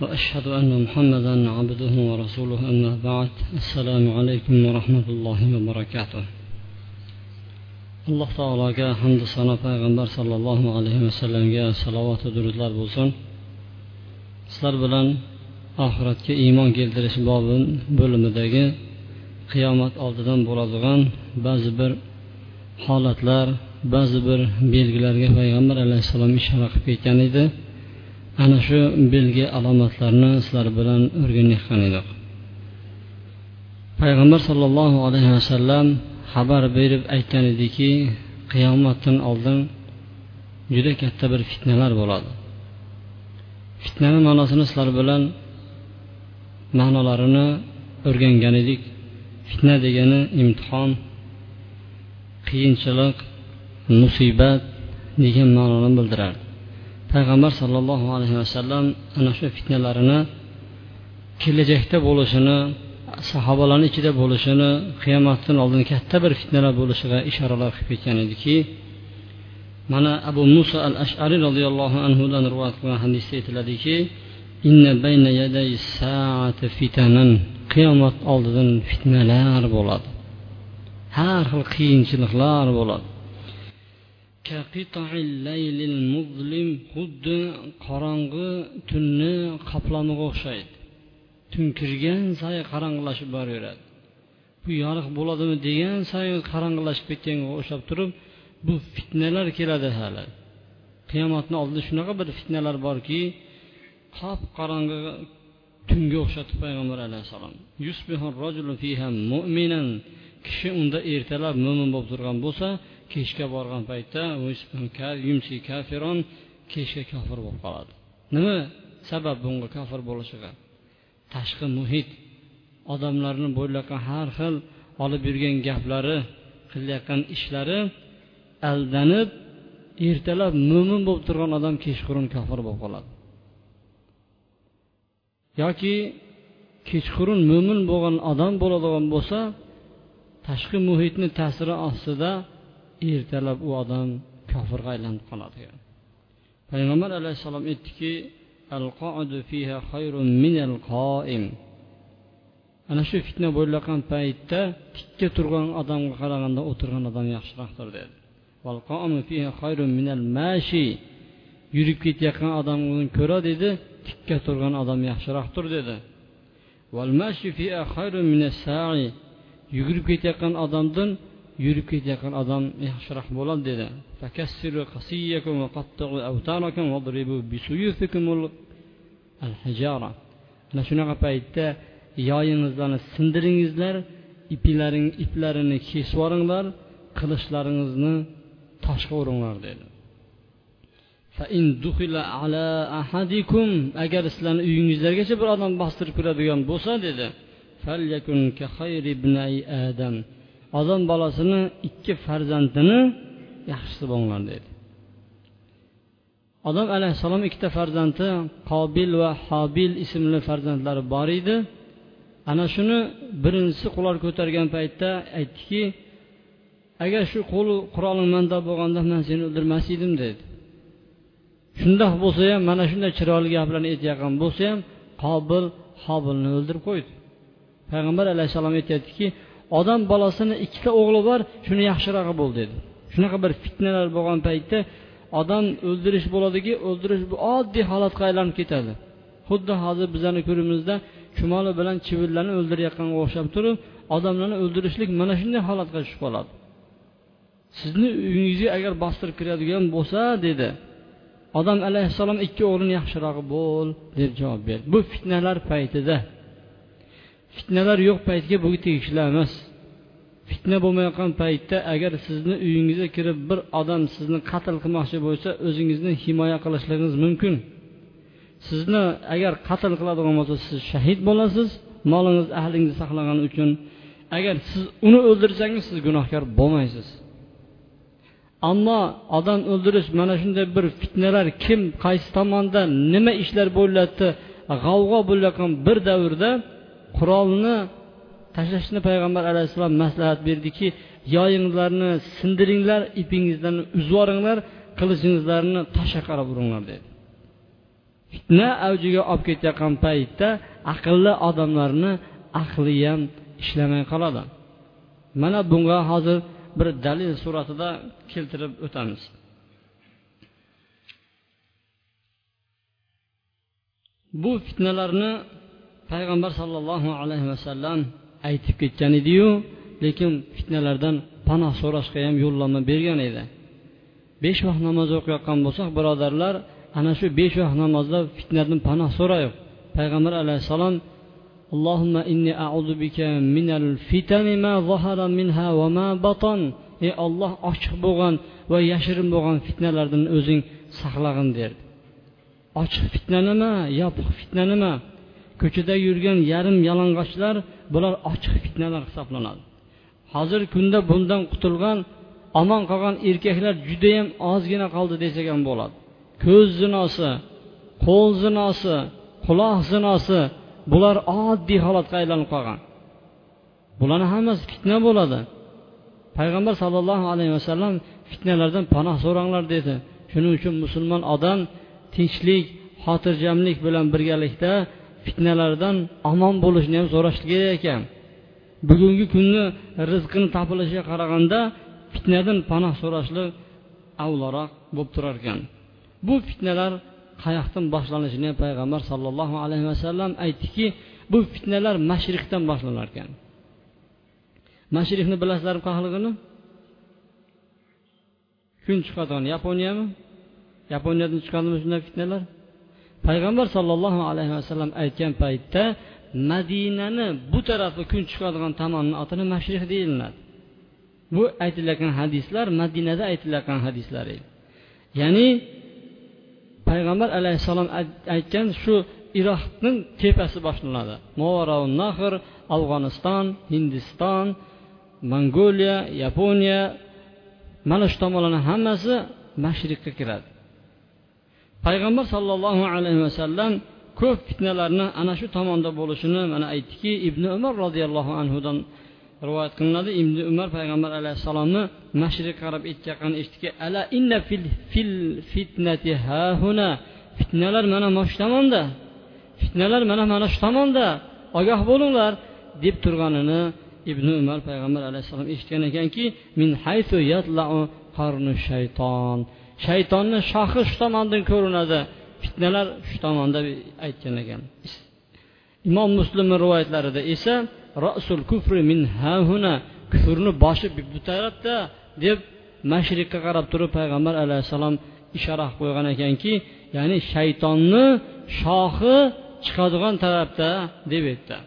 وأشهد أن محمدا عبده ورسوله أما بعد السلام عليكم ورحمة الله وبركاته alloh taologa hamdu sano payg'ambar sollallohu alayhi vasallamga salovatu durudlar bo'lsin sizlar bilan oxiratga iymon keltirish bobi bo'limidagi qiyomat oldidan bo'ladigan ba'zi bir holatlar ba'zi bir belgilarga payg'ambar alayhissalom ishora qilib ketgan edi ana shu belgi alomatlarni sizlar bilan o'rganayotgan edik. Payg'ambar sollallohu alayhi vasallam xabar berib aytgan ediki qiyomatdan oldin juda katta bir fitnalar bo'ladi. Fitnani ma'nosini sizlar bilan ma'nolarini o'rgangan edik. Fitna degani imtihon qiyinchilik musibat degan ma'noni bildirardi. Payg'ambar sollallohu alayhi vasallam ana shu fitnalarini kelajakda bo'lishini sahobalarni ichida bo'lishini qiyomatdan oldin katta bir fitnalar bo'lishiga ishoralar qilib ketgan ediki mana abu muso al ashari roziyallohu anhudan rivoyat qilgan hadisda aytiladiki qiyomat oldidan fitnalar bo'ladi. Har xil qiyinchiliklar bo'ladi. Muzlim xuddi qorong'i tunni qoplamiga o'xshaydi tun kirgan sayin qorong'ilashib boraveradi bu yorug' bo'ladimi degan sayin qorong'ilashib ketganga o'xshab turib bu fitnalar keladi hali qiyomatni oldida shunaqa bir fitnalar borki qop qorong'i tunga o'xshatib payg'ambar alayhissalom kishi unda ertalab mo'min bo'lib turgan bo'lsa kechga borgan paytda kechga kofir bo'lib qoladi. Nima sabab bunga kofir bo'lishiga? Tashqi muhit. Odamlarni bo'layotgan har xil olib yurgan gaplari qilayotgan ishlari aldanib ertalab mo'min bo'lib turgan odam kechqurun kofir bo'lib qoladi. Yoki kechqurun mo'min bo'lgan odam bo'ladigan bo'lsa tashqi muhitni ta'siri ostida ertalab u odam kofirga aylanib qoladi. Payg'ambar alayhissalom aytdiki ana shu fitna bo'layotgan paytda tikka turgan odamga qaraganda o'tirgan odam yaxshiroqdir dedi. Yurib ketayotgan odamdan ko'ra dedi tikka turgan odam yaxshiroqdir dedi. Yugurib ketayotgan odamdan yurib ketayotgan odam yaxshiroq bo'ladi dedi. Ana shunaqa paytda yoyingizlarni sindiringizlar iplaring iplarini kesib yuboringlar qilichlaringizni toshga uringlar dedi agar sizlarni uyingizlargacha bir odam bostirib kiradigan bo'lsa dedi. Odam bolasini ikki farzandini yaxshisi bo'linglar dedi odam alayhissalom ikkita farzandi qobil va hobil ismli farzandlari bor edi. Ana shuni birinchisi qurol ko'targan paytda aytdiki agar shu qo'li quroling manda bo'lganda man seni o'ldirmas edim dedi. Shundoq bo'lsa ham mana shunday chiroyli gaplarni aytayotgan bo'lsa ham qobil hobilni o'ldirib qo'ydi. Payg'ambar alayhissalom aytyaptiki odam bolasini ikkita o'g'li bor shuni yaxshirog'i bo'l dedi. Shunaqa bir fitnalar bo'lgan paytda odam o'ldirish bo'ladiki o'ldirish bu oddiy holatga aylanib ketadi. Xuddi hozir bizani ko'rimizda chumoli bilan chivinlarni o'ldirayotganga o'xshab turib odamlarni o'ldirishlik mana shunday holatga tushib qoladi. Sizni uyingizga agar bostirib kiradigan bo'lsa dedi. Odam alayhissalom ikki o'g'lini yaxshirog'i bo'l deb javob berdi. Bu fitnalar paytida fitnalar yo'q paytga bu tegishli emas. Fitna bo'lmayotgan paytda agar sizni uyingizga kirib bir odam sizni qatl qilmoqchi bo'lsa o'zingizni himoya qilishligingiz mumkin. Sizni agar qatl qiladigan bo'lsa siz shahid bo'lasiz molingiz ahlingizni saqlagani uchun. Agar siz uni o'ldirsangiz siz gunohkor bo'lmaysiz. Ammo odam o'ldirish mana shunday bir fitnalar kim qaysi tomonda nima ishlar bo'lyapti g'avg'o bo'layotgan bir davrda qurolni tashlashni payg'ambar alayhissalom maslahat berdiki yoyinglarni sindiringlar ipingizlarni uzib yuboringlar qilichingizlarni toshga qarab uringlar dedi. Fitna avjiga olib ketayotgan paytda aqlli odamlarni aqli ham ishlamay qoladi. Mana bunga hozir bir dalil suratida keltirib o'tamiz. Bu fitnalarni payg'ambar sollallohu alayhi vasallam aytib ketgan ediyu lekin fitnalardan panoh so'rashga ham yo'llanma bergan edi besh vaqt namoz o'qiyotgan bo'lsak birodarlar ana shu besh vaqt namozda fitnadan panoh so'raylik payg'ambar alayhissalom اللهم إني أعوذ بك من الفتن ما ظهر منها وما بطن ey olloh ochiq bo'lgan va yashirin bo'lgan fitnalardan o'zing saqlag'in derdi ochiq fitna nima yopiq fitna nima ko'chada yurgan yarim yalang'ochlar bular ochiq fitnalar hisoblanadi. Hozirgi kunda bundan qutulgan omon qolgan erkaklar judayam ozgina qoldi desak ham bo'ladi. Ko'z zinosi qo'l zinosi quloq zinosi bular oddiy holatga aylanib qolgan. Bularni hammasi fitna bo'ladi. Payg'ambar sollallohu alayhi vasallam fitnalardan panoh so'ranglar dedi. Shuning uchun musulmon odam tinchlik xotirjamlik bilan birgalikda fitnalardan omon bo'lishni ham so'rash kerak ekan. Bugungi kunni rizqini topilishiga qaraganda fitnadan panoh so'rashlik avvalroq bo'lib turar ekan. Bu fitnalar qayoqdan boshlanishini payg'ambar sollallohu alayhi vasallam aytdiki bu fitnalar mashriqdan boshlanar ekan. Mashriqni bilasizlarmi qayerligini kun chiqadigan yaponiyami? Yaponiyadan chiqadimi shunday fitnalar? Payg'ambar sollallohu alayhi vasallam aytgan paytda madinani bu tarafi kun chiqadigan tomonni otini mashriq deyiladi bu aytilayotgan hadislar madinada aytilayotgan hadislar edi. Ya'ni payg'ambar alayhissalom aytgan shu iroqning tepasi boshlanadi. Nahr afg'oniston hindiston mongoliya yaponiya mana shu tomonlarni hammasi mashriqqa kiradi. Payg'ambar sollallohu alayhi vasallam ko'p fitnalarni ana shu tomonda bo'lishini mana aytdiki ibn umar roziyallohu anhudan rivoyat qilinadi. Ibn umar payg'ambar alayhissalomni mashriqqa qarab aytayotganini eshitdiki ala inna fil, fil fitnati hahuna? Fitnalar mana mana shu tomonda. Fitnalar mana mana shu tomonda. Ogoh bo'linglar deb turganini ibn umar payg'ambar alayhissalom eshitgan ekanki min haytu yatlau qarnu shayton. Shaytonni shoxi shu tomondan ko'rinadi. Fitnalar shu tomonda aytgan ekan. Imom muslimni rivoyatlarida esa rasul kufri min hahuna kufrni boshi bu tarafda deb mashriqqa qarab turib payg'ambar alayhissalom ishora qilib qo'ygan ekanki ya'ni shaytonni shoxi chiqadigan tarafda deb aytdi.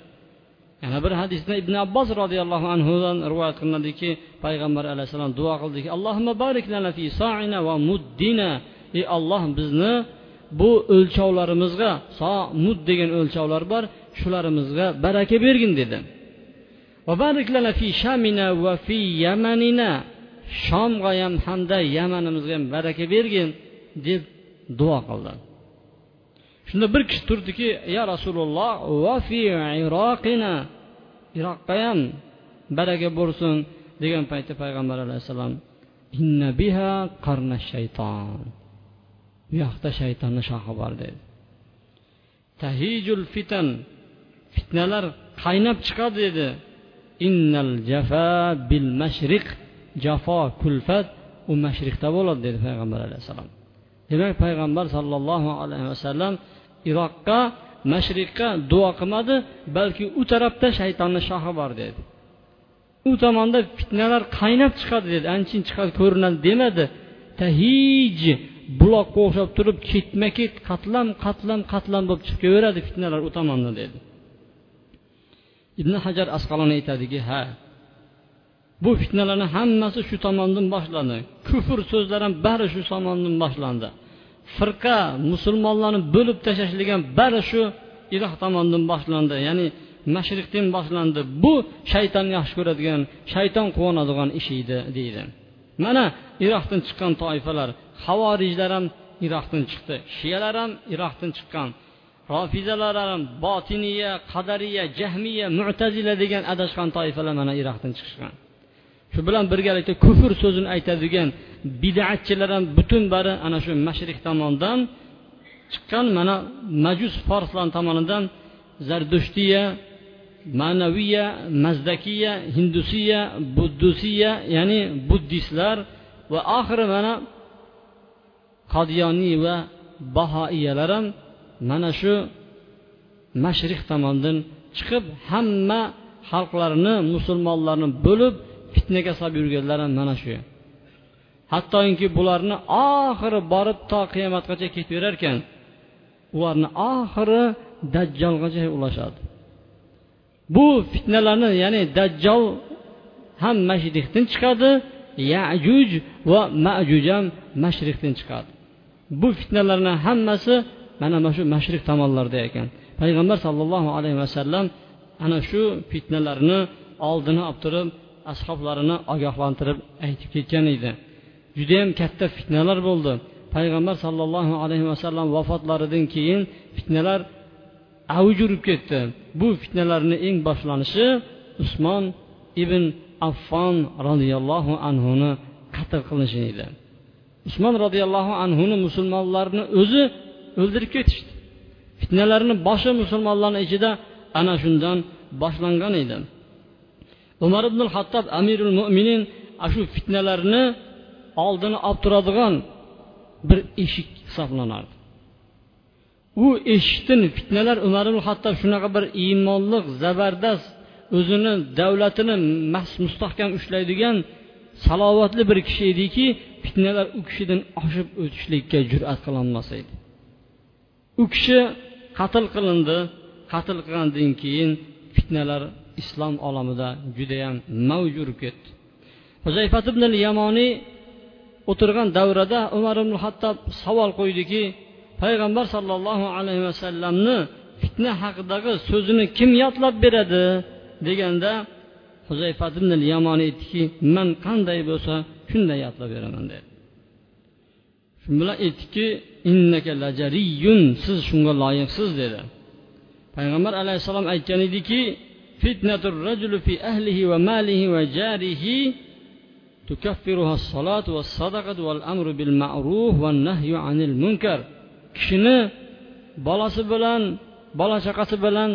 Yana bir hadisda ibn abbos roziyallohu anhudan rivoyat qilinadiki payg'ambar alayhissalom duo qildiki allohimma barik lana fi sa'ina va muddina. Ey olloh bizni bu o'lchovlarimizga so mud degan o'lchovlar bor shularimizga baraka bergin dedi. Shomga ham hamda yamanimizga ham baraka bergin deb duo qildi. Shunda bir kishi turdiki ya rasululloh va fi iroqina. Iroqqa ham baraka bo'lsin degan paytda payg'ambar alayhissalom inna biha qarna shayton. Bu yoqda shaytonni shoxi bor dedi. Tahijul fitan fitnalar qaynab chiqadi dedi. Innal jafa bil mashriq jafo kulfat u mashriqda bo'ladi dedi payg'ambar alayhissalom. Demak payg'ambar sollallohu alayhi vasallam iroqqa mashriqqa duo qilmadi balki u tarafda shaytonni shoxi bor dedi. U tomonda fitnalar qaynab chiqadi dedi. Anchin chiqadi ko'rinadi demadi tahij buloqqa o'xshab turib ketma ket qatlam qatlam qatlam bo'lib chiqib kelaveradi fitnalar u tomonda dedi. İbn hajar asqaloniy aytadiki ha bu fitnalarni hammasi shu tomondan boshlandi kufr so'zlar ham bari shu tomondan boshlandi firqa musulmonlarni bo'lib tashlashlik ham bari shu iroq tomonidan boshlandi. Ya'ni mashriqdan boshlandi. Bu shayton yaxshi ko'radigan shayton quvonadigan ish edi deydi. Mana iroqdan chiqqan toifalar havorijlar ham iroqdan chiqdi. Shiyalar ham iroqdan chiqqan. Rofizalar ham botiniya qadariya jahmiya mutazila degan adashgan toifalar mana iroqdan chiqishgan. Shu bilan birgalikda kufr so'zini aytadigan bidatchilar ham butun bari ana shu mashriq tomondan chiqqan mana majus forslar tomonidan zardushtiya ma'naviya mazdakiya hindusiya buddusiya ya'ni buddistlar va oxiri mana qodiyoniy va bahoiyalar ham mana shu mashriq tomondan chiqib hamma xalqlarni musulmonlarni bo'lib fitnaga solib yurganlar ham mana shu. Hattoki bularni oxiri borib to qiyomatgacha ketaverar ekan ularni oxiri dajjolgacha ulashadi. Bu fitnalarni ya'ni dajjol ham mashriqdan chiqadi yajuj va majuj ham mashriqdan chiqadi. Bu fitnalarni hammasi mana mana shu mashriq tomonlarda ekan. Payg'ambar sollallohu alayhi vasallam ana shu fitnalarni oldini olib turib ashoblarini ogohlantirib aytib ketgan edi. Judayam katta fitnalar bo'ldi. Payg'ambar sollallohu alayhi vasallam vafotlaridan keyin fitnalar avj urib ketdi. Bu fitnalarni eng boshlanishi usmon ibn affon roziyallohu anhuni qatl qilinishi edi. Usmon roziyallohu anhuni musulmonlarni o'zi o'ldirib ketishdi. Fitnalarni boshi musulmonlarni ichida ana shundan boshlangan edi. Umar ibn hattob amirul mo'minin shu fitnalarni oldini olib turadigan bir eshik hisoblanardi. U eshikdan fitnalar umar ibn hattob shunaqa bir iymonliq zabardast o'zini davlatini mustahkam ushlaydigan salovatli bir kishi ediki fitnalar u kishidan oshib o'tishlikka jur'at qilolmas edi. U kishi qatl qilindi. Qatl qilgandan keyin fitnalar islom olamida judayam mavj urib ketdi. Huzayfat ibn yamoniy o'tirgan davrada umar ibn hattob savol qo'ydiki payg'ambar sollallohu alayhi vasallamni fitna haqidagi so'zini kim yodlab beradi? deganda huzayfat ibn yamoniy aytdiki man qanday bo'lsa shunday yodlab beraman dedi. Shu bilan aytdiki innaka lajariyun siz shunga loyiqsiz dedi. Payg'ambar alayhissalom aytgan ediki fitnatur rajuli fi ahlihi va malihi va jarihi tukaffiruha as-salatu was-sadaqatu wal-amru bil ma'ruf wan-nahyu 'anil munkar. Kishini bolasi bilan bola chaqasi bilan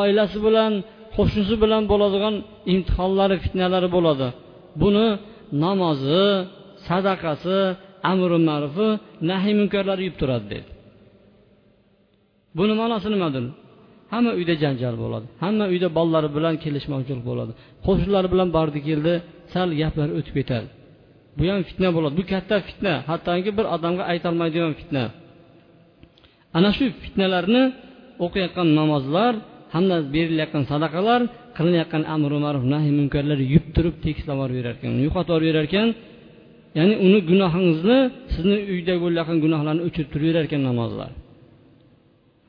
oilasi bilan qo'shnisi bilan bo'ladigan imtihonlari fitnalari bo'ladi. Buni namozi sadaqasi amri ma'rufi nahiy munkarlari yeb turadi dedi. Buni ma'nosi nimadir? Hamma uyda janjal bo'ladi. Hamma uyda bolalari bilan kelishmovchilik bo'ladi. Qo'shnilari bilan bordi keldi sal gaplar o'tib ketadi. Bu ham fitna bo'ladi. Bu katta fitna. Hattoki bir odamga aytolmaydigan fitna. Ana shu fitnalarni o'qiyotgan namozlar hamda berilayotgan sadaqalar qilinayotgan amri ma'ruf nahiy munkarlar yub turib tekislab berar ekan. Yo'qotib berar ekan. Ya'ni uni gunohingizni sizni uyda bo'layotgan gunohlarni o'chirib turaverar ekan namozlar.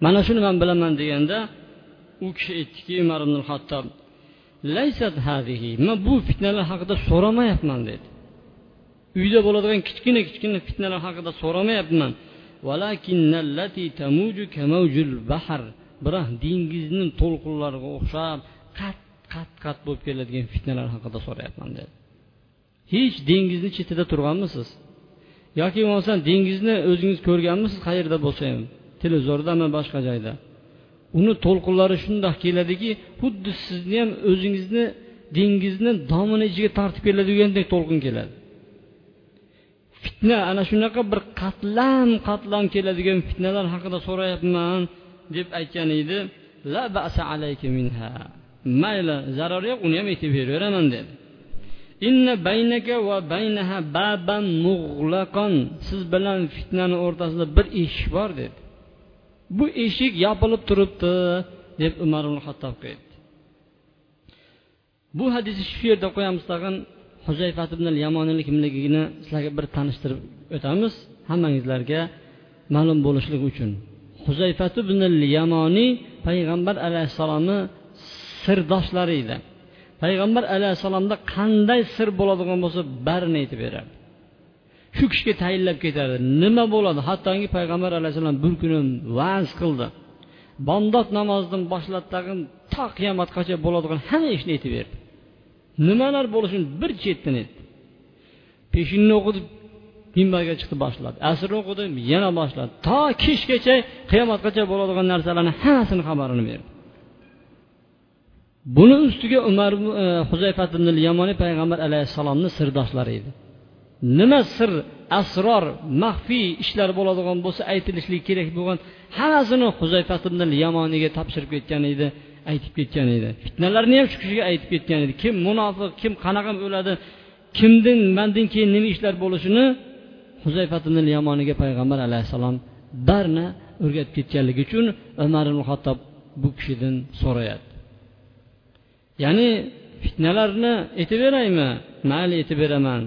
Mana shuni man bilaman deganda u kishi aytdiki umar ibn hattob laysat hadihi man bu fitnalar haqida so'ramayapman dedi. Uyda bo'ladigan kichkina kichkina fitnalar haqida so'ramayapman. Biroq dengizni to'lqinlariga o'xshab qat qat qat bo'lib keladigan fitnalar haqida so'rayapman dedi. Hech dengizni chetida turganmisiz? Yoki bo'lmasam dengizni o'zingiz ko'rganmisiz? Qayerda bo'lsa ham. Televizordami boshqa joyda. Uni to'lqinlari shundoq keladiki xuddi sizni ham o'zingizni dengizni domini ichiga tortib keladigandek to'lqin keladi. Fitna ana shunaqa bir qatlam qatlam keladigan fitnalar haqida so'rayapman deb aytgan edi. La ba'sa alayka minha. Mayli zarari yo'q uni ham aytib beraveraman dedi. Inna baynaka va baynaha baban mug'laqon siz bilan fitnani o'rtasida bir eshik bor dedi. Bu eshik yopilib turibdi deb umar ibn hattobga aytdi. Bu hadisni shu yerda qo'yamiz tag'in huzayfat ibn yamoniyni kimligini sizlarga bir tanishtirib o'tamiz. Hammangizlarga ma'lum bo'lishligi uchun. Huzayfat ibn yamoniy payg'ambar alayhissalomni sirdoshlari edi payg'ambar alayhissalomda qanday sir bo'ladigan bo'lsa barini aytib berardi shu kishiga tayinlab ketardi nima bo'ladi? Hattoki payg'ambar alayhissalom bir kuni vaz qildi. Bomdod namozidan boshlab tag'in to qiyomatgacha bo'ladigan hamma ishni aytib berdi. Nimalar bo'lishini bir chetdan aytdi. Peshinni o'qidi minbarga chiqib boshladi. Asrni o'qidi yana boshladi. To kechgacha qiyomatgacha bo'ladigan narsalarni hammasini xabarini berdi. Buni ustiga umar e, huzayfat ibn yamoniy payg'ambar alayhissalomni sirdoshlari edi. Nima sir asror maxfiy ishlar bo'ladigan bo'lsa aytilishligi kerak bo'lgan hammasini huzayfa ibn yamoniga topshirib ketgan edi aytib ketgan edi. Fitnalarni ham shu kishiga aytib ketgan edi. Kim munofiq kim qanaqa o'ladi kimdan mandan keyin nima ishlar bo'lishini huzayfa ibn yamoniga payg'ambar alayhissalom barini o'rgatib ketganligi uchun umar ibn hattob bu kishidan so'rayapti. Ya'ni fitnalarni aytib beraymi? Mayli aytib beraman.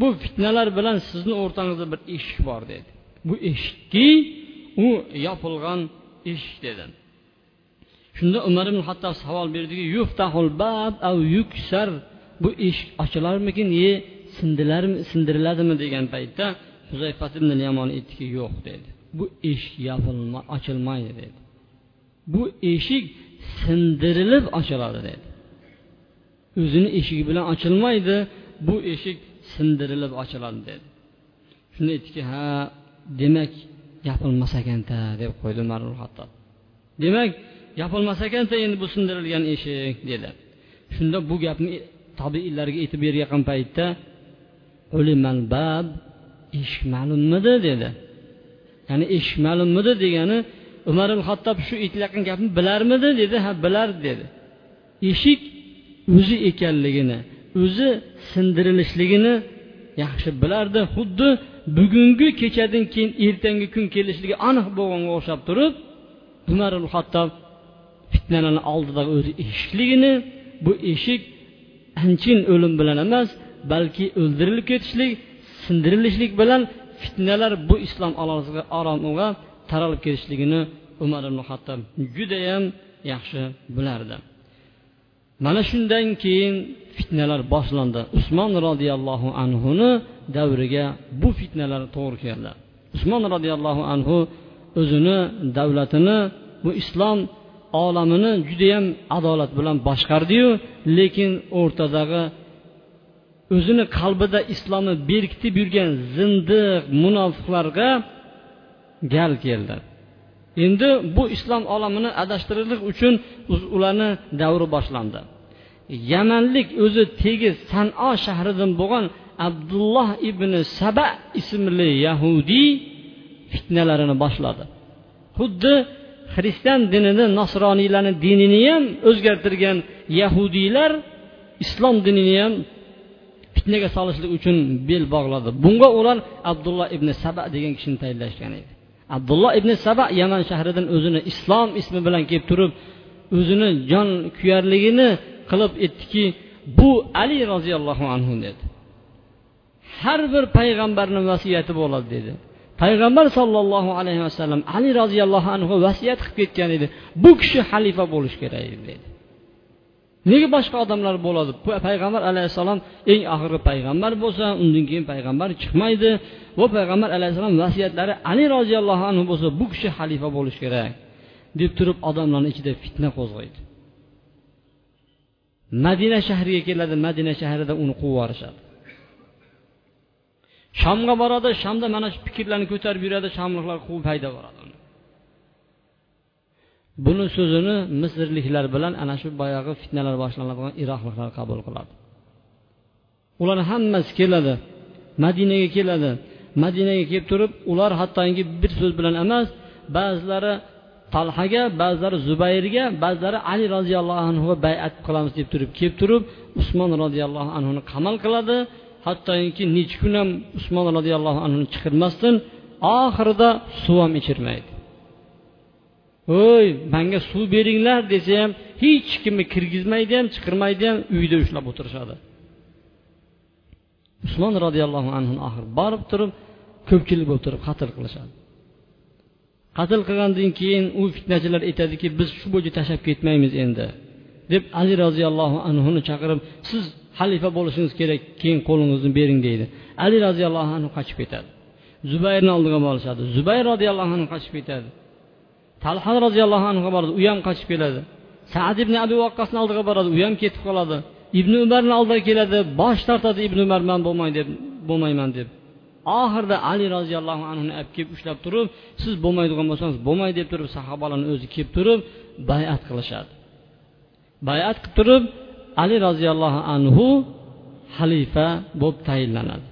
Bu fitnalar bilan sizni o'rtangizda bir eshik bor dedi. Bu eshikki u yopilgan eshik dedi. Shunda umar ibn hattob savol berdiki yuftahul bab av yuksar bu eshik ochilarmikin ye sindiriladimi degan paytda huzayfat ibn yamon aytdiki yo'q dedi. Bu eshik yopilma ochilmaydi dedi. Bu eshik sindirilib ochiladi dedi. O'zini eshigi bilan ochilmaydi bu eshik sindirilib ochiladi. Dedi shunda aytdiki ha demak yopilmas ekanda deb qo'ydi umar hattob demak yopilmas ekanda endi bu sindirilgan eshik dedi. Shunda bu gapni tobiiylarga aytib bergan paytda bab eshik ma'lummidi? dedi. Ya'ni eshik ma'lummidi degani umar hattob shu aytilayotgan gapni bilarmidi? dedi. Ha bilar dedi. Eshik o'zi ekanligini o'zi sindirilishligini yaxshi bilardi. Xuddi bugungi kechadan keyin ertangi kun kelishligi aniq bo'lganga o'xshab turib umar hattob fitnalarni oldida o'zi eshikligini bu eshik anchin o'lim bilan emas balki o'ldirilib ketishlik sindirilishlik bilan fitnalar bu islom oromiga taralib ketishligini umar ibn hattob judayam yaxshi bilardi. Mana shundan keyin fitnalar boshlandi. Usmon roziyallohu anhuni davriga bu fitnalar to'g'ri keldi. Usmon roziyallohu anhu o'zini davlatini bu islom olamini judayam adolat bilan boshqardiyu lekin o'rtadagi o'zini qalbida islomni berkitib yurgan zindiq munofiqlarga gal keldi. Endi bu islom olamini adashtirishlik uchun ularni davri boshlandi. Yamanlik o'zi tegi sano shahridan bo'lgan abdulloh ibn saba ismli yahudiy fitnalarini boshladi. Xuddi xristian dinini nasroniylarni dinini ham o'zgartirgan yahudiylar islom dinini ham fitnaga solishlik uchun bel bog'ladi. Bunga ular abdulloh ibn saba degan kishini tayinlashgan edi. Abdulloh ibn saba yaman shahridan o'zini islom ismi bilan kelib turib o'zini jon kuyarligini qilib aytdiki bu ali roziyallohu anhu dedi. Har bir payg'ambarni vasiyati bo'ladi dedi. Payg'ambar sollallohu alayhi vasallam ali roziyallohu anhu vasiyat qilib ketgan edi. Bu kishi xalifa bo'lishi kerak edi dedi. Nega boshqa odamlar bo'ladi? Payg'ambar alayhissalom eng oxirgi payg'ambar bo'lsa undan keyin payg'ambar chiqmaydi. Va payg'ambar alayhissalom vasiyatlari ali roziyallohu anhu bo'lsa bu kishi xalifa bo'lishi kerak deb turib odamlarni ichida fitna qo'zg'aydi. Madina shahriga keladi madina shahrida uni quvib yuborishadi shomga boradi shamda mana shu fikrlarni ko'tarib yuradi shamliqlar quvib haydab boradi buni so'zini misrliklar bilan ana shu boyagi fitnalar boshlanadigan iroqliklar qabul qiladi. Ular hammasi keladi. Madinaga keladi. Madinaga kelib turib ular hattoki bir so'z bilan emas ba'zilari talhaga ba'zilari zubayrga ba'zilari ali roziyallohu anhuga bayat qilamiz deb turib kelib turib usmon roziyallohu anhuni qamal qiladi. Hattoki necha kun ham usmon roziyallohu anhuni chiqirmasdan oxirida suv ham ichirmaydi. Voy manga suv beringlar desa ham hech kimni kirgizmaydi ham chiqirmaydi ham uyda ushlab o'tirishadi. Usmon roziyallohu anhu oxiri borib turib ko'pchilik bo'lib turib qatl qilishadi. Qatl qilgandan keyin u fitnachilar aytadiki biz shu bo'yicha tashlab ketmaymiz endi deb ali roziyallohu anhuni chaqirib siz xalifa bo'lishingiz kerak keyin qo'lingizni bering deydi. Ali roziyallohu anhu qochib ketadi. Zubayrni oldiga borishadi. Zubayr roziyallohu anhu qochib ketadi. Talha roziyallohu anhuga boradi u ham qochib keladi. Sad ibn abi vaqqosni oldiga boradi u ham ketib qoladi. Ibn umarni oldiga keladi bosh tortadi ibn umar man bo'lmay deb bo'lmayman deb. Oxirida ali roziyallohu anhuni olib kelib ushlab turib siz bo'lmaydigan bo'lsangiz bo'lmay deb turib sahobalarni o'zi kelib turib bayat qilishadi. Bayat qilib turib ali roziyallohu anhu xalifa bo'lib tayinlanadi.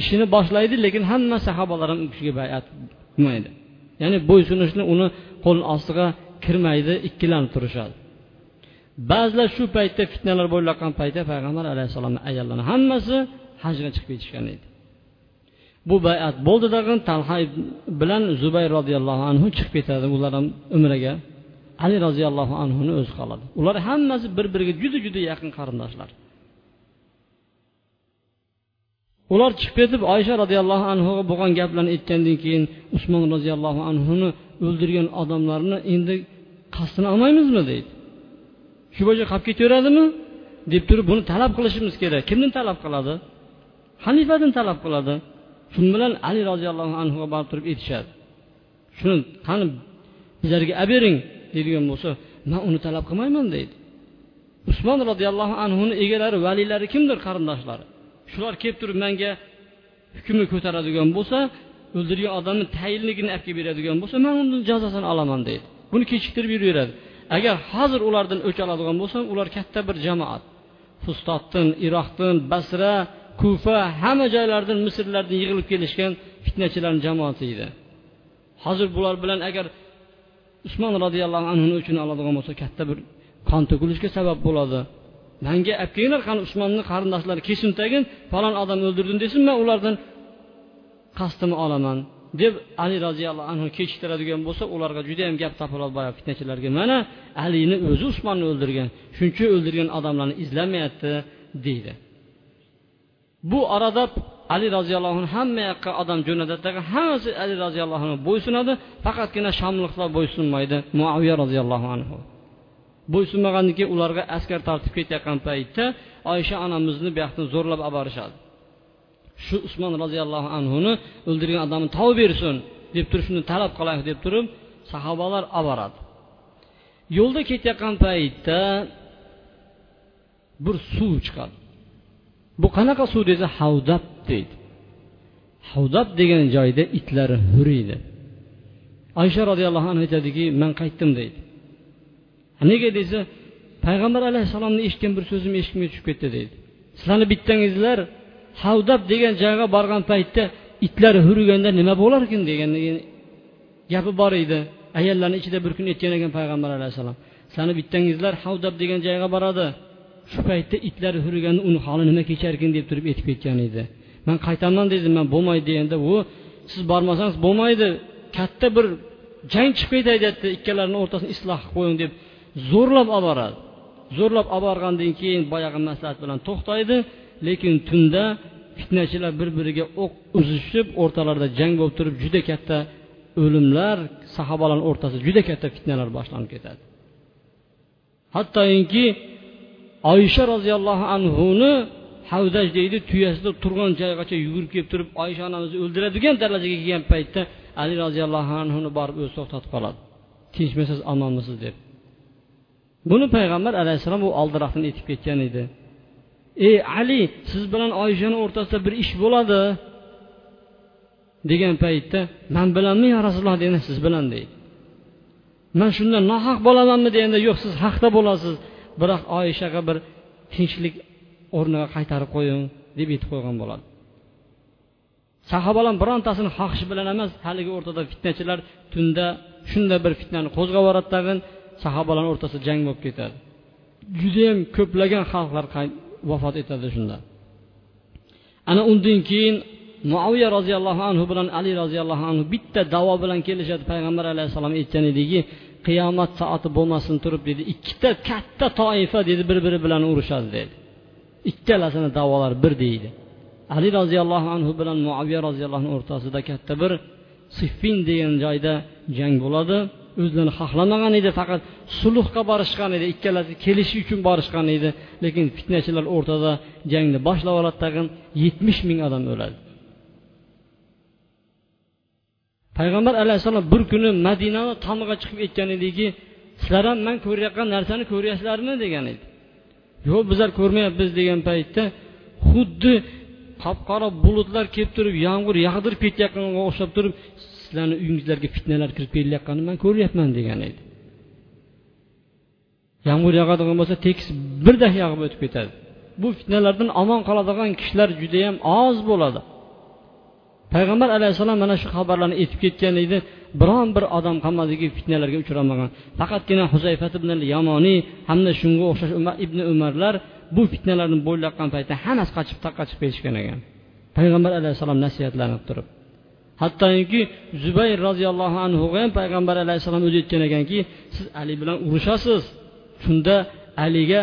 Ishini boshlaydi lekin hamma sahobalar ham u kishiga bayat qilmaydi. Ya'ni bo'ysunishni uni qo'l ostiga kirmaydi ikkilanib turishadi. Ba'zilar shu paytda fitnalar bo'layotgan paytda payg'ambar alayhissalomni ayollari hammasi hajga chiqib ketishgan edi. Bu bayat bo'ldi tag'in talha bilan zubayr roziyallohu anhu chiqib ketadi ular ham umraga. Ali roziyallohu anhuni o'zi qoladi. Ular hammasi bir biriga juda juda yaqin qarindoshlar. Ular chiqib ketib oysha roziyallohu anhuga bo'lgan gaplarni aytgandan keyin usmon roziyallohu anhuni o'ldirgan odamlarni endi qasdini olmaymizmi deydi. Shu bo'yicha qolib ketaveradimi? Deb turib buni talab qilishimiz kerak. Kimdan talab qiladi? Xalifadan talab qiladi. Shu bilan ali roziyallohu anhuga borib turib aytishadi. Shuni qani bizlarga olib bering deydigan bo'lsa man uni talab qilmayman deydi. Usmon roziyallohu anhuni egalari valiylari kimdir qarindoshlari shular kelib turib manga hukmni ko'taradigan bo'lsa o'ldirgan odamni tayinligini olib kelib beradigan bo'lsa man uni jazosini olaman deydi. Buni kechiktirib yuraveradi. Agar hozir ulardan o'ch oladigan bo'lsam ular katta bir jamoat. Fustotdan iroqdan basra kufa hamma joylardan misrlardan yig'ilib kelishgan fitnachilarni jamoati edi. Hozir bular bilan agar usmon roziyallohu anhuni uchun oladigan bo'lsa katta bir qon to'kilishga sabab bo'ladi. Manga olib kelinglar qani usmonni qarindoshlari kesin tagin falon odam o'ldirdim desin man ulardan qasdimni olaman deb ali roziyallohu anhu kechiktiradigan bo'lsa ularga judayam gap topiladi boyagi fitnachilarga. Mana alini o'zi usmonni o'ldirgan shuncha o'ldirgan odamlarni izlamayapti deydi. Bu orada ali roziyallohu anhu hamma yoqqa odam jo'natadi hammasi ali roziyallohu anhu bo'ysunadi faqatgina shomliqlar bo'ysunmaydi muaviya roziyallohu anhu. Bo'ysunmagandan keyin ularga askar tortib ketayotgan paytda oysha onamizni buyoqdan zo'rlab olib borishadi. Shu usmon roziyallohu anhuni o'ldirgan odamni topib bersin deb turib shuni talab qilaylik deb turib sahobalar olib boradi. Yo'lda ketayotgan paytda bir suv chiqadi. Bu qanaqa suv desa havdab deydi. Havdab degan joyda itlar huriydi. Oysha roziyallohu anhu aytadiki man qaytdim deydi. Nega desa payg'ambar alayhissalomni eshitgan bir so'zim eshigimga tushib ketdi deydi. Sizlarni bittangizlar havdab degan joyga borgan paytda itlar hurganda nima bo'larkin degan gapi bor edi. Ayollarni ichida bir kun aytgan ekan payg'ambar alayhissalom sizlarni bittangizlar havdab degan joyga boradi. Shu paytda itlar huriganda uni holi nima kecharkin deb turib aytib ketgan edi. Man qaytaman dedim. Man bo'lmaydi deganda u siz bormasangiz bo'lmaydi. Katta bir jang chiqib ketay deyapti ikkalarini o'rtasini isloh qilib qo'ying deb zo'rlab olib boradi. Zo'rlab olib borgandan keyin boyagi maslahat bilan to'xtaydi lekin tunda fitnachilar bir biriga o'q uzishib o'rtalarida jang bo'lib turib juda katta o'limlar sahobalarni o'rtasida juda katta fitnalar boshlanib ketadi. Hattoki oysha roziyallohu anhuni havdaj deydi tuyasida turgan joygacha yugurib kelib turib oysha onamizni o'ldiradigan darajaga kelgan paytda ali roziyallohu anhuni borib o'zi to'xtatib qoladi. Tinchmisiz omonmisiz deb. Buni payg'ambar alayhissalom u oldiroqdan aytib ketgan edi. Ey ali siz bilan oyishani o'rtasida bir ish bo'ladi degan paytda man bilanmi yo rasululloh deganda siz bilan deydi. Man shunda nohaq bo'lamanmi deganda yo'q siz haqda bo'lasiz. Biroq oyishaga bir tinchlik o'rniga qaytarib qo'ying deb aytib qo'ygan bo'ladi. Sahobalar birontasini xohishi bilan emas haligi o'rtada fitnachilar tunda shunday bir fitnani qo'zg'ab yuboradi tag'in. Sahobalar o'rtasida jang bo'lib ketadi. Judayam ko'plagan xalqlar vafot etadi shunda. Ana undan keyin muaviya roziyallohu anhu bilan ali roziyallohu anhu bitta davo bilan kelishadi. Payg'ambar alayhissalom aytgan ediki qiyomat soati bo'lmasin turib dedi. Ikkita katta toifa dedi bir biri bilan urushadi dedi. Ikkalasini davolari bir deydi. Ali roziyallohu anhu bilan muaviya roziyallohu anhu o'rtasida katta bir siffin degan joyda jang bo'ladi. O'zlarini xohlamagan edi faqat sulhga borishgan edi ikkalasi kelishish uchun borishgan edi. Lekin fitnachilar o'rtada jangni boshlab oladi tag'in yetmish ming odam o'ladi. Payg'ambar alayhissalom bir kuni madinani tomiga chiqib aytgan ediki sizlar ham man ko'rayotgan narsani ko'ryapsizlarmi? degan edi. Yo'q bizlar ko'rmayapmiz degan paytda xuddi qop qora bulutlar kelib turib yomg'ir yog'dirib ketayotganga o'xshab turib sizlarni uyingizlarga fitnalar kirib kelayotganini man ko'ryapman degan edi. Yomg'ir yog'adigan bo'lsa tekis birdak yog'ib o'tib ketadi. Bu fitnalardan omon qoladigan kishilar judayam oz bo'ladi. Payg'ambar alayhissalom mana shu xabarlarni aytib ketgan edi biron bir odam qolmadiki fitnalarga uchramagan. Faqatgina huzayfat ibn yamoniy hamda shunga o'xshash umar ibn umarlar bu fitnalarni bo'ylayotgan paytda hammasi qochib taqqa chiqib ketishgan ekan. Payg'ambar alayhissalom nasihatlanib turib hattoki zubayr roziyallohu anhuga ham payg'ambar alayhissalom o'zi aytgan ekanki siz ali bilan urushasiz. Shunda aliga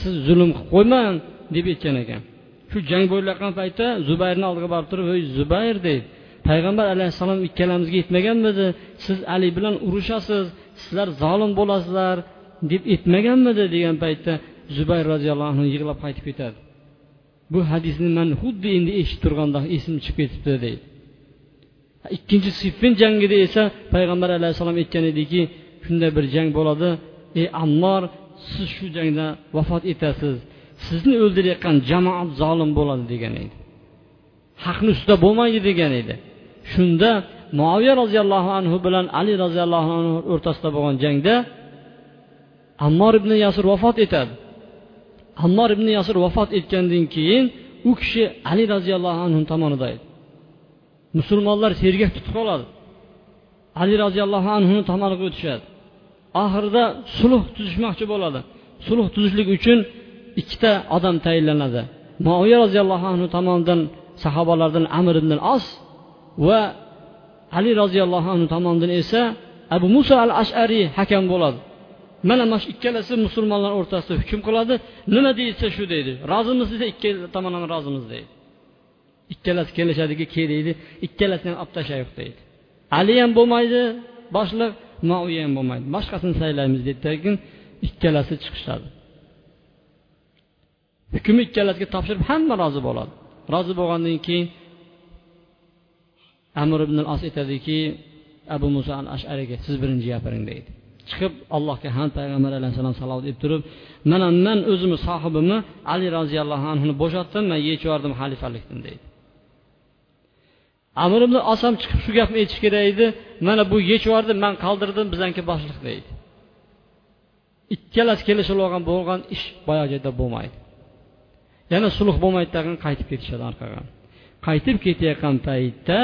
siz zulm qilib qo'ymang deb aytgan ekan. Shu jang bo'layotgan paytda zubayrni oldiga borib turib ey zubayr deydi. Payg'ambar alayhissalom ikkalamizga aytmaganmidi? Siz ali bilan urushasiz. Sizlar zolim bo'lasizlar deb aytmaganmidi degan paytda zubayr roziyallohu anhu yig'lab qaytib ketadi. Bu hadisni man xuddi endi eshitib turganda esim chiqib ketibdi deydi. Ikkinchi siffin jangida esa payg'ambar alayhissalom aytgan ediki shunday bir jang bo'ladi. Ey ammor siz shu jangda vafot etasiz. Sizni o'ldirayotgan jamoat zolim bo'ladi degan edi. Haqni ustida bo'lmaydi degan edi. Shunda muaviya roziyallohu anhu bilan ali roziyallohu anhu o'rtasida bo'lgan jangda ammor ibn yasir vafot etadi. Ammor ibn yasir vafot etgandan keyin u kishi ali roziyallohu anhu tomonida edi musulmonlar sergak tutib qoladi. Ali roziyallohu anhu tomoniga o'tishadi. Oxirida sulh tuzishmoqchi bo'ladi. Sulh tuzishlik uchun ikkita odam tayinlanadi. Moviya roziyallohu anhu tomonidan sahobalardan amir ibn os va ali roziyallohu anhu tomonidan esa abu muso al ashariy hakam bo'ladi. Mana mana shu ikkalasi musulmonlar o'rtasida hukm qiladi. Nima deyilsa shu deydi. Rozimiz desa ikkala tomon ham rozimiz deydi. Ikkalasi kelishadiki kel deydi ikkalasini ham olib tashlayiq deydi ali ham bo'lmaydi boshliq moviya ham bo'lmaydi. Boshqasini saylaymiz deydida keyin ikkalasi chiqishadi. Hukmni ikkalasiga topshirib hamma rozi bo'ladi. Rozi bo'lgandan keyin amir ibn as aytadiki abu muso al ashariga siz birinchi gapiring deydi. Chiqib allohga ham payg'ambar alayhissalom salovat deb turib mana man o'zimni sohibimni ali roziyallohu anhuni bo'shatdim man yechib yubordim xalifalikdan deydi. Amir ibn ham chiqib shu gapni aytish kerak edi. Mana bu yechib man qoldirdim bizaniki boshliq deydi. Ikkalasi kelishib olgan bo'lgan ish boyagi joyda bo'lmaydi. Yana sulh bo'lmaydi tag'in qaytib ketishadi orqaga. Qaytib ketayotgan paytda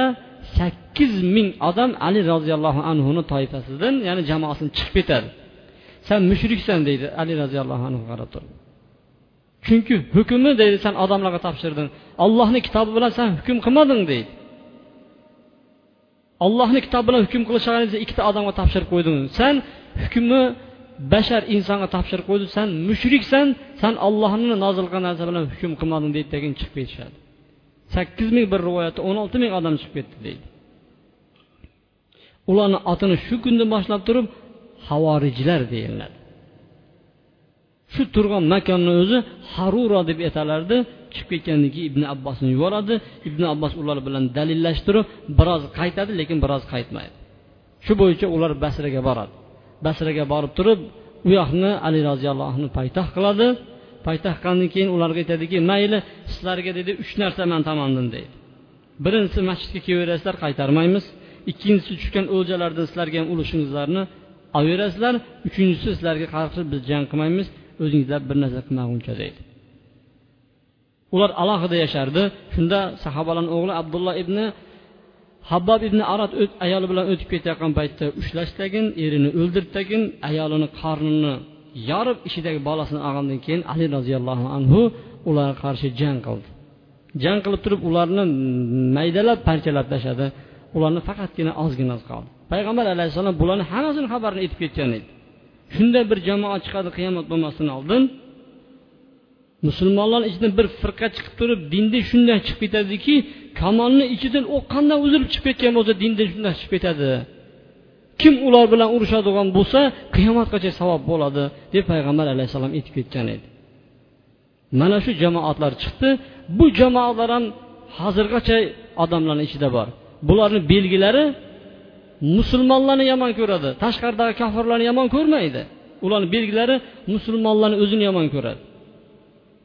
sakkiz ming odam ali roziyallohu anhuni toifasidan ya'ni jamoasidan chiqib ketadi. San mushriksan deydi ali roziyallohu anhu qarab turib. Chunki hukmni deydi san odamlarga topshirding ollohni kitobi bilan san hukm qilmading deydi. Ollohni kitobi bilan hukm qilishingizni ikkita odamga topshirib qo'ydingiz. San hukmni bashar insonga topshirib qo'ydi san mushriksan san ollohni nozil qilgan narsa bilan hukm qilmading deydi keyin chiqib ketishadi. Sakkiz ming bir rivoyatda o'n olti ming odam chiqib ketdi deydi. Ularni otini shu kundan boshlab turib havorijlar deyiladi. Shu turgan makonni o'zi harura deb aytalardi. Chiqib ketgandan keyin ibn abbosni yuboradi. Ibn abbos ular bilan dalillashtirib biroz qaytadi lekin biroz qaytmaydi. Shu bo'yicha ular basraga boradi. Basraga borib turib u yoqni ali roziyallohu anhu poytaxt qiladi. Poytaxt qilgandan keyin ularga aytadiki mayli sizlarga dedi uch narsa man tomondan deydi. Birinchisi masjidga kelaverasizlar qaytarmaymiz. Ikkinchisi tushgan o'ljalardan sizlarga ham ulushingizlarni olaverasizlar uchinchisi sizlarga qarshi biz jang qilmaymiz. O'zingizlar bir narsa qilmaguncha deydi. Ular alohida yashardi. Shunda sahobalarni o'g'li abdulloh ibn habbob ibn arad ayoli bilan o'tib ketayotgan paytda ushlashdagin erini o'ldirdagin ayolini qornini yorib ichidagi bolasini olgandan keyin ali roziyallohu anhu ularga qarshi jang qildi. Jang qilib turib ularni maydalab parchalab tashladi. Ularni faqatgina ozgina qoldi. Payg'ambar alayhissalom bularni hammasini xabarini aytib ketgan edi. Shunday bir jamoa chiqadi qiyomat bo'lmasdan oldin musulmonlar ichidan bir firqa chiqib turib dinda shunday chiqib ketadiki kamolni ichidan u qanday uzilib chiqib ketgan bo'lsa dinda shunday chiqib ketadi. Kim ular bilan urushadigan bo'lsa qiyomatgacha savob bo'ladi deb payg'ambar alayhissalom aytib ketgan edi. Mana shu jamoatlar chiqdi. Bu jamoatlar ham hozirgacha odamlarni ichida bor. Bularni belgilari musulmonlarni yomon ko'radi tashqaridagi kofirlarni yomon ko'rmaydi. Ularni belgilari musulmonlarni o'zini yomon ko'radi.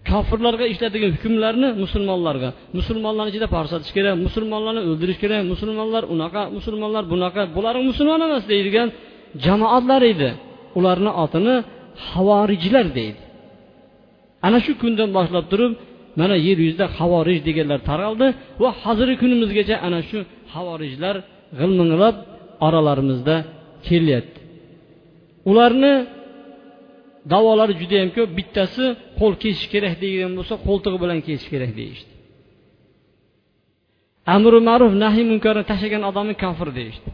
Kofirlarga ishlatilgan hukmlarni musulmonlarga. Musulmonlarni ichida parsatish kerak musulmonlarni o'ldirish kerak musulmonlar unaqa musulmonlar bunaqa. Bular musulmon emas deydigan jamoatlar edi. Ularni otini havorijlar deydi. Ana shu kundan boshlab turib mana yer yuzida havorij deganlar taraldi va hozirgi kunimizgacha ana shu havorijlar g'ilminglab oralarimizda kelyapti. Ularni davolari judayam ko'p bittasi qo'l kesish kerak degan bo'lsa qo'ltig'i bilan kesish kerak deyishdi. Amri ma'ruf nahiy munkarni tashlagan odamni kofir deyishdi.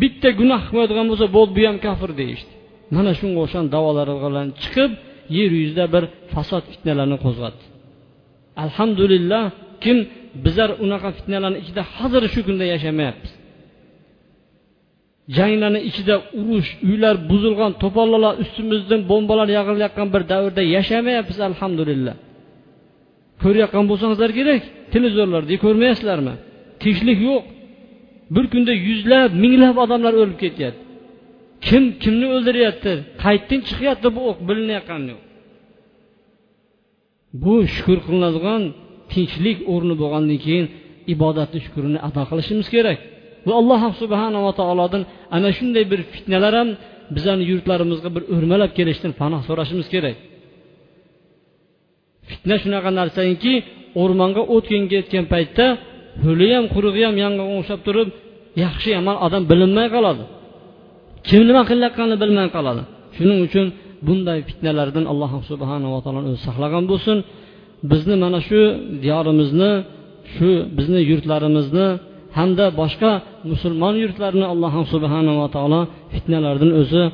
Bitta gunoh qilmaydigan bo'lsa bo'ldi bu ham kofir deyishdi. Mana shunga o'xshagan davolar bilan chiqib yer yuzida bir fasod fitnalarni qo'zg'atdi. Alhamdulillah kim bizlar unaqa fitnalarni ichida hozir shu kunda yashamayapmiz janglarni ichida urush uylar buzilgan to'polonlar ustimizdan bombalar yog'ilayotgan bir davrda yashamayapmiz alhamdulillah. Ko'rayotgan bo'lsangizlar kerak televizorlarda ko'rmayapsizlarmi tinchlik yo'q. Bir kunda yuzlab minglab odamlar o'lib ketyapti. Kim kimni o'ldiryapti? Qayerdan chiqyapti bu o'q bilinayotgani yo'q. Bu shukur qilinadigan tinchlik o'rni bo'lgandan keyin ibodatni shukurini ado qilishimiz kerak. Va alloh subhanava taolodan ana shunday bir fitnalar ham bizani yurtlarimizga bir o'rmalab kelishidan panoh so'rashimiz kerak. Fitna shunaqa narsanki o'rmonga o't ketgan paytda ho'li ham qurug'i ham yong'inga o'xshab turib yaxshi yomon odam bilinmay qoladi. Kim nima qilayotganini bilmay qoladi. Shuning uchun bunday fitnalardan alloh subhanava taolo o'zi saqlagan bo'lsin. Bizni mana shu diyorimizni shu bizni yurtlarimizni hamda boshqa musulmon yurtlarini alloh subhanava taolo fitnalardan o'zi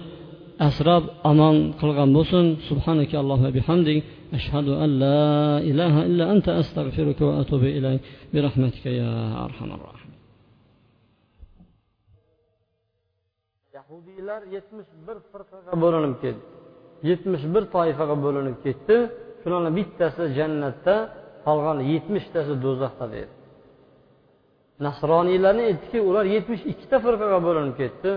asrab omon qilgan bo'lsin. Subhanaka allohu bihamdik. Ashhadu an la ilaha illa anta astag'firuka va atubu ilayk. Bi rahmatika ya arhamar rohim yahudiylar yetmish bir firqaga bo'linib ketdi. Yetmish bir toifaga bo'linib ketdi. Shularni bittasi jannatda qolgan yetmishtasi do'zaxda dedi nasroniylarni aytdiki ular yetmish ikkita firqaga bo'linib ketdi.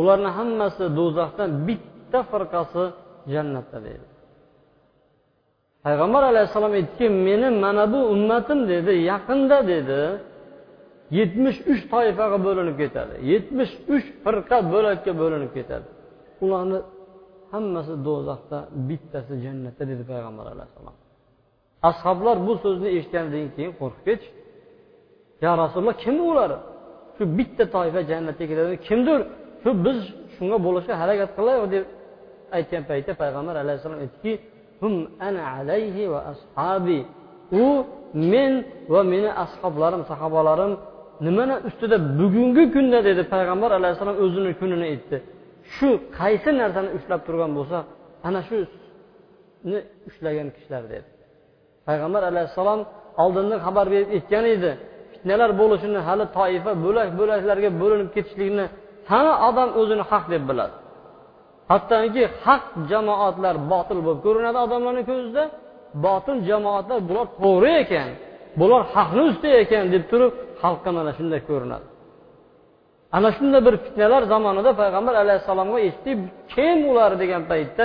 Ularni hammasi do'zaxdan bitta firqasi jannatda deydi. Payg'ambar alayhissalom aytdiki meni mana bu ummatim dedi yaqinda dedi yetmish uch toifaga bo'linib ketadi. Yetmish uch firqa bo'lakka bo'linib ketadi. Ularni hammasi do'zaxda bittasi jannatda dedi payg'ambar alayhissalom. Ashoblar bu so'zni eshitgandan keyin qo'rqib ketishdi. Yo rasululloh kim ular? Shu bitta toifa jannatga kiradi. Kimdir? Shu biz shunga bo'lishga harakat qilaylik deb aytgan paytda payg'ambar alayhissalom aytdiki hum ana alayhi va ashabi. U men va meni ashoblarim sahobalarim nimani ustida bugungi kunda dedi payg'ambar alayhissalom o'zini kunini aytdi. Shu qaysi narsani ushlab turgan bo'lsa ana shuni ushlagan kishilar dedi. Payg'ambar alayhissalom oldindan xabar berib aytgan edi. Fitnalar bo'lishini hali toifa bo'lak bo'laklarga bo'linib ketishligini hamma odam o'zini haq deb biladi. Hattoki haq jamoatlar botil bo'lib ko'rinadi odamlarni ko'zida botil jamoatlar bular to'g'ri ekan bular haqni ustida ekan deb turib xalqqa mana shunday ko'rinadi. Ana shunday bir fitnalar zamonida payg'ambar alayhissalomga eshitib kim ular degan paytda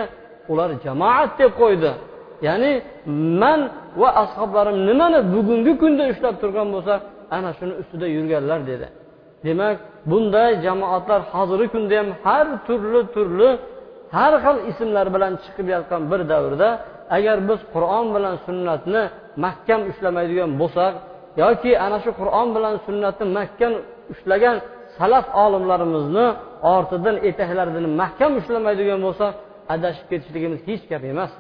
ular jamoat deb qo'ydi. Ya'ni man va ashoblarim nimani bugungi kunda ushlab turgan bo'lsa ana shuni ustida yurganlar dedi. Demak bunday jamoatlar hozirgi kunda ham har turli turli har xil ismlar bilan chiqib yotgan bir davrda agar biz qur'on bilan sunnatni mahkam ushlamaydigan bo'lsak yoki ana shu qur'on bilan sunnatni mahkam ushlagan salaf olimlarimizni ortidan etaklaridan mahkam ushlamaydigan bo'lsak adashib ketishligimiz hech gap emas.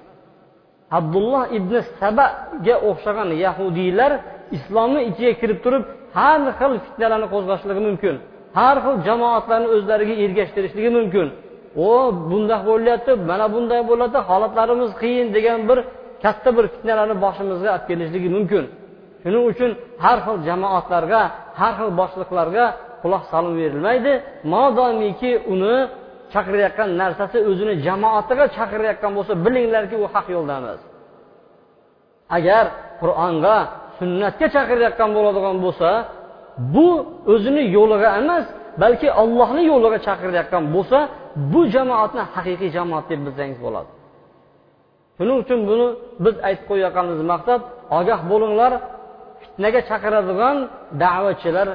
Abdulloh ibn sabaga o'xshagan yahudiylar islomni ichiga kirib turib har xil fitnalarni qo'zg'ashligi mumkin har xil jamoatlarni o'zlariga ergashtirishligi mumkin. O bundoq bo'lyapti mana bunday bo'ladi holatlarimiz qiyin degan bir katta bir fitnalarni boshimizga olib kelishligi mumkin. Shuning uchun har xil jamoatlarga har xil boshliqlarga quloq solib berilmaydi. Modomiki uni chaqirayotgan narsasi o'zini jamoatiga chaqirayotgan bo'lsa bilinglarki u haq yo'lda emas. Agar qur'onga sunnatga chaqirayotgan bo'ladigan bo'lsa bu o'zini yo'liga emas balki ollohni yo'liga chaqirayotgan bo'lsa bu jamoatni haqiqiy jamoat deb bilsangiz bo'ladi. Shuning uchun buni biz aytib qo'yayotganimiz maqsad ogoh bo'linglar fitnaga chaqiradigan da'vatchilar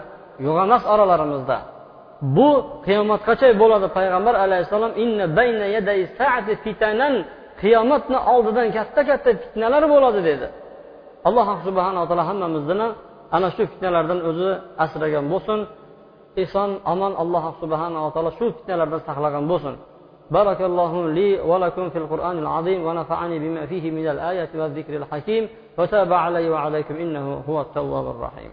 yo'q emas oralarimizda. Bu qiyomatgacha bo'ladi? Payg'ambar alayhissalom qiyomatni oldidan katta katta fitnalar bo'ladi dedi. alloh subhanaa taolo hammamizni ana shu fitnalardan o'zi asragan bo'lsin eson omon alloh subhanaa taolo shu fitnalardan saqlagan bo'lsin بارك الله لي ولكم في القرآن العظيم ونفعني بما فيه من الآية والذكر الحكيم وتاب علي وعليكم إنه هو التواب الرحيم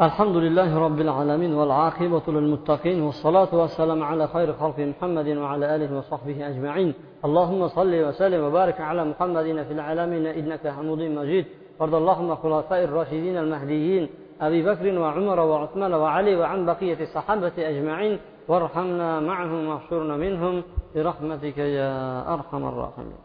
الحمد لله رب العالمين والعاقبة للمتقين والصلاة والسلام على خير خلق محمد وعلى آله وصحبه أجمعين. اللهم صل وسلم وبارك على محمد في العالمين إنك حمود مجيد. وارض اللهم خلفاء الراشدين المهديين أبي بكر وعمر وعثمان وعلي وعن بقية الصحابة أجمعين. وارحمنا معهم واحشرنا منهم. برحمتك يا أرحم الراحمين.